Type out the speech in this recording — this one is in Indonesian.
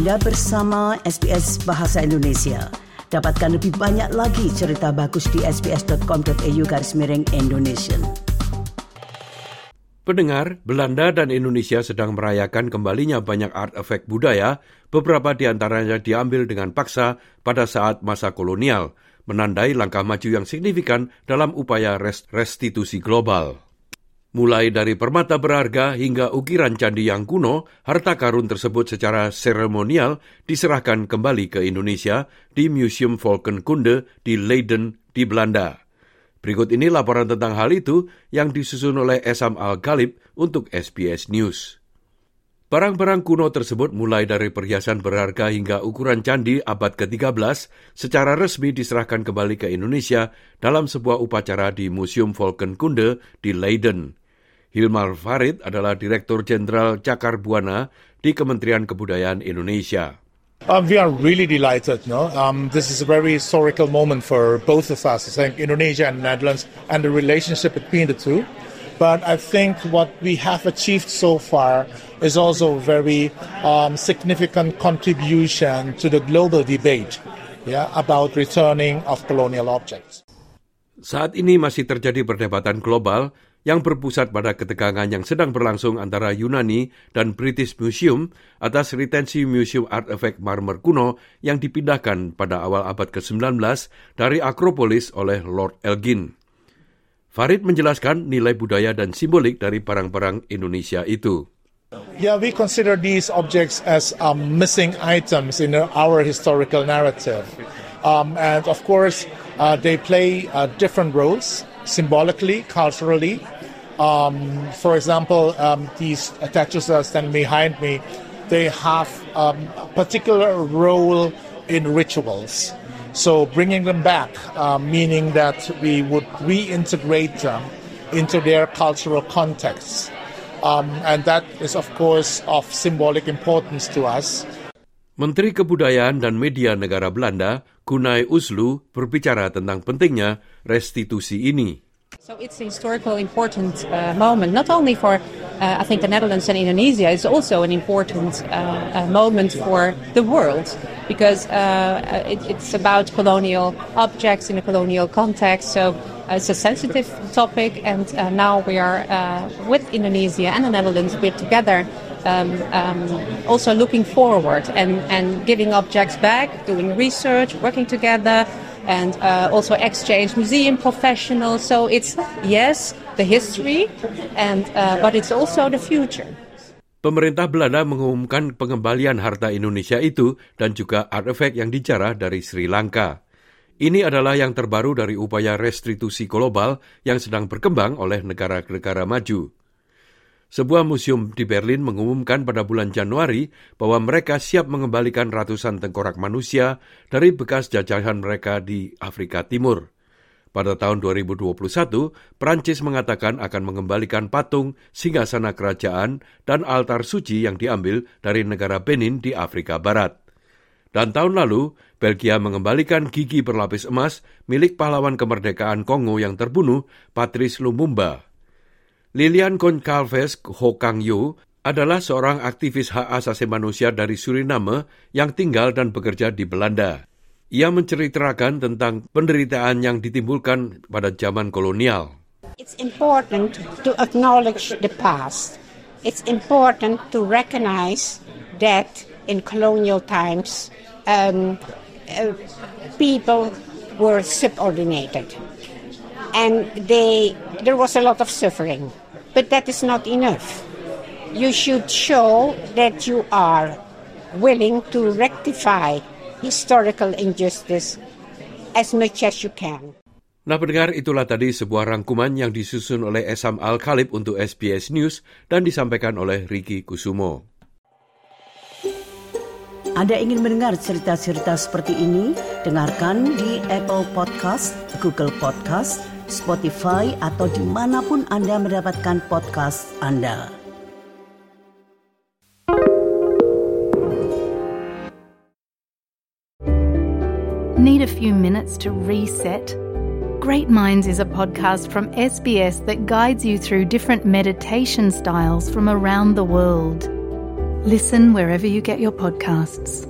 Anda bersama SBS Bahasa Indonesia. Dapatkan lebih banyak lagi cerita bagus di sbs.com.au garis miring Indonesia. Pendengar, Belanda dan Indonesia sedang merayakan kembalinya banyak artefak budaya, beberapa di antaranya diambil dengan paksa pada saat masa kolonial, menandai langkah maju yang signifikan dalam upaya restitusi global. Mulai dari permata berharga hingga ukiran candi yang kuno, harta karun tersebut secara seremonial diserahkan kembali ke Indonesia di Museum Volkenkunde di Leiden di Belanda. Berikut ini laporan tentang hal itu yang disusun oleh Esam Al-Ghalib untuk SBS News. Barang-barang kuno tersebut mulai dari perhiasan berharga hingga ukuran candi abad ke-13 secara resmi diserahkan kembali ke Indonesia dalam sebuah upacara di Museum Volkenkunde di Leiden. Hilmar Farid adalah Direktur Jenderal Cakar Buana di Kementerian Kebudayaan Indonesia. Um, we are really delighted. No, um, this is a very historical moment for both of us. I think Indonesia and Netherlands and the relationship between the two. But I think what we have achieved so far is also a very um, significant contribution to the global debate yeah, about returning of colonial objects. Saat ini masih terjadi perdebatan global yang berpusat pada ketegangan yang sedang berlangsung antara Yunani dan British Museum atas retensi Museum Artefak Marmer kuno yang dipindahkan pada awal abad ke-19 dari Akropolis oleh Lord Elgin. Farid menjelaskan nilai budaya dan simbolik dari barang-barang Indonesia itu. Yeah, we consider these objects as um, missing items in our historical narrative. Um, and of course, uh, they play uh, different roles symbolically, culturally. Um, for example, um, these statues that are standing behind me, they have um, a particular role in rituals. So bringing them back, uh, meaning that we would reintegrate them into their cultural contexts. Um, and that is, of course, of symbolic importance to us. Menteri Kebudayaan dan Media Negara Belanda, Kunai Uslu, berbicara tentang pentingnya restitusi ini. So it's a historical important uh, moment, not only for, uh, I think, the Netherlands and Indonesia, it's also an important uh, moment for the world because uh, it, it's about colonial objects in a colonial context. So uh, it's a sensitive topic, and uh, now we are with Indonesia and the Netherlands, we're together um, um, also looking forward and, and giving objects back, doing research, working together, and uh, also exchange museum professionals. So it's, yes, the history, and, uh, but it's also the future. Pemerintah Belanda mengumumkan pengembalian harta Indonesia itu dan juga artefak yang dijarah dari Sri Lanka. Ini adalah yang terbaru dari upaya restitusi global yang sedang berkembang oleh negara-negara maju. Sebuah museum di Berlin mengumumkan pada bulan Januari bahwa mereka siap mengembalikan ratusan tengkorak manusia dari bekas jajahan mereka di Afrika Timur. Pada tahun 2021, Prancis mengatakan akan mengembalikan patung, singgasana kerajaan, dan altar suci yang diambil dari negara Benin di Afrika Barat. Dan tahun lalu, Belgia mengembalikan gigi berlapis emas milik pahlawan kemerdekaan Kongo yang terbunuh, Patrice Lumumba. Lilian Goncalves Hokang Yu adalah seorang aktivis hak asasi manusia dari Suriname yang tinggal dan bekerja di Belanda. Ia menceritakan tentang penderitaan yang ditimbulkan pada zaman kolonial. It's important to acknowledge the past. It's important to recognize that in colonial times um, uh, people were subordinated and they there was a lot of suffering. But that is not enough. You should show that you are willing to rectify historical injustice as much as you can. Nah pendengar itulah tadi sebuah rangkuman yang disusun oleh Esam Al-Khalib untuk SBS News dan disampaikan oleh Ricky Kusumo. Anda ingin mendengar cerita-cerita seperti ini? Dengarkan di Apple Podcast, Google Podcast, Spotify, atau dimanapun Anda mendapatkan podcast Anda. Need a few minutes to reset? Great Minds is a podcast from SBS that guides you through different meditation styles from around the world. Listen wherever you get your podcasts.